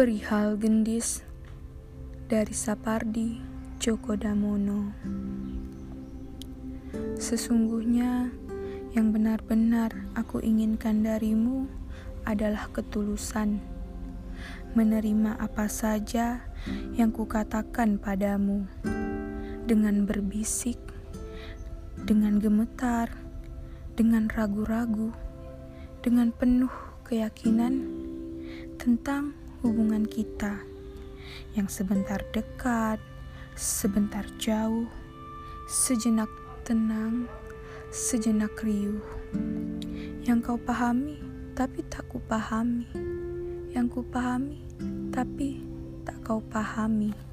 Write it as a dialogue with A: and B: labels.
A: Perihal gendis dari Sapardi Djoko Damono. Sesungguhnya yang benar-benar aku inginkan darimu adalah ketulusan. Menerima apa saja yang kukatakan padamu dengan berbisik, dengan gemetar, dengan ragu-ragu, dengan penuh keyakinan tentang hubungan kita yang sebentar dekat, sebentar jauh, sejenak tenang, sejenak riuh. Yang kau pahami, tapi tak ku pahami. Yang ku pahami, tapi tak kau pahami.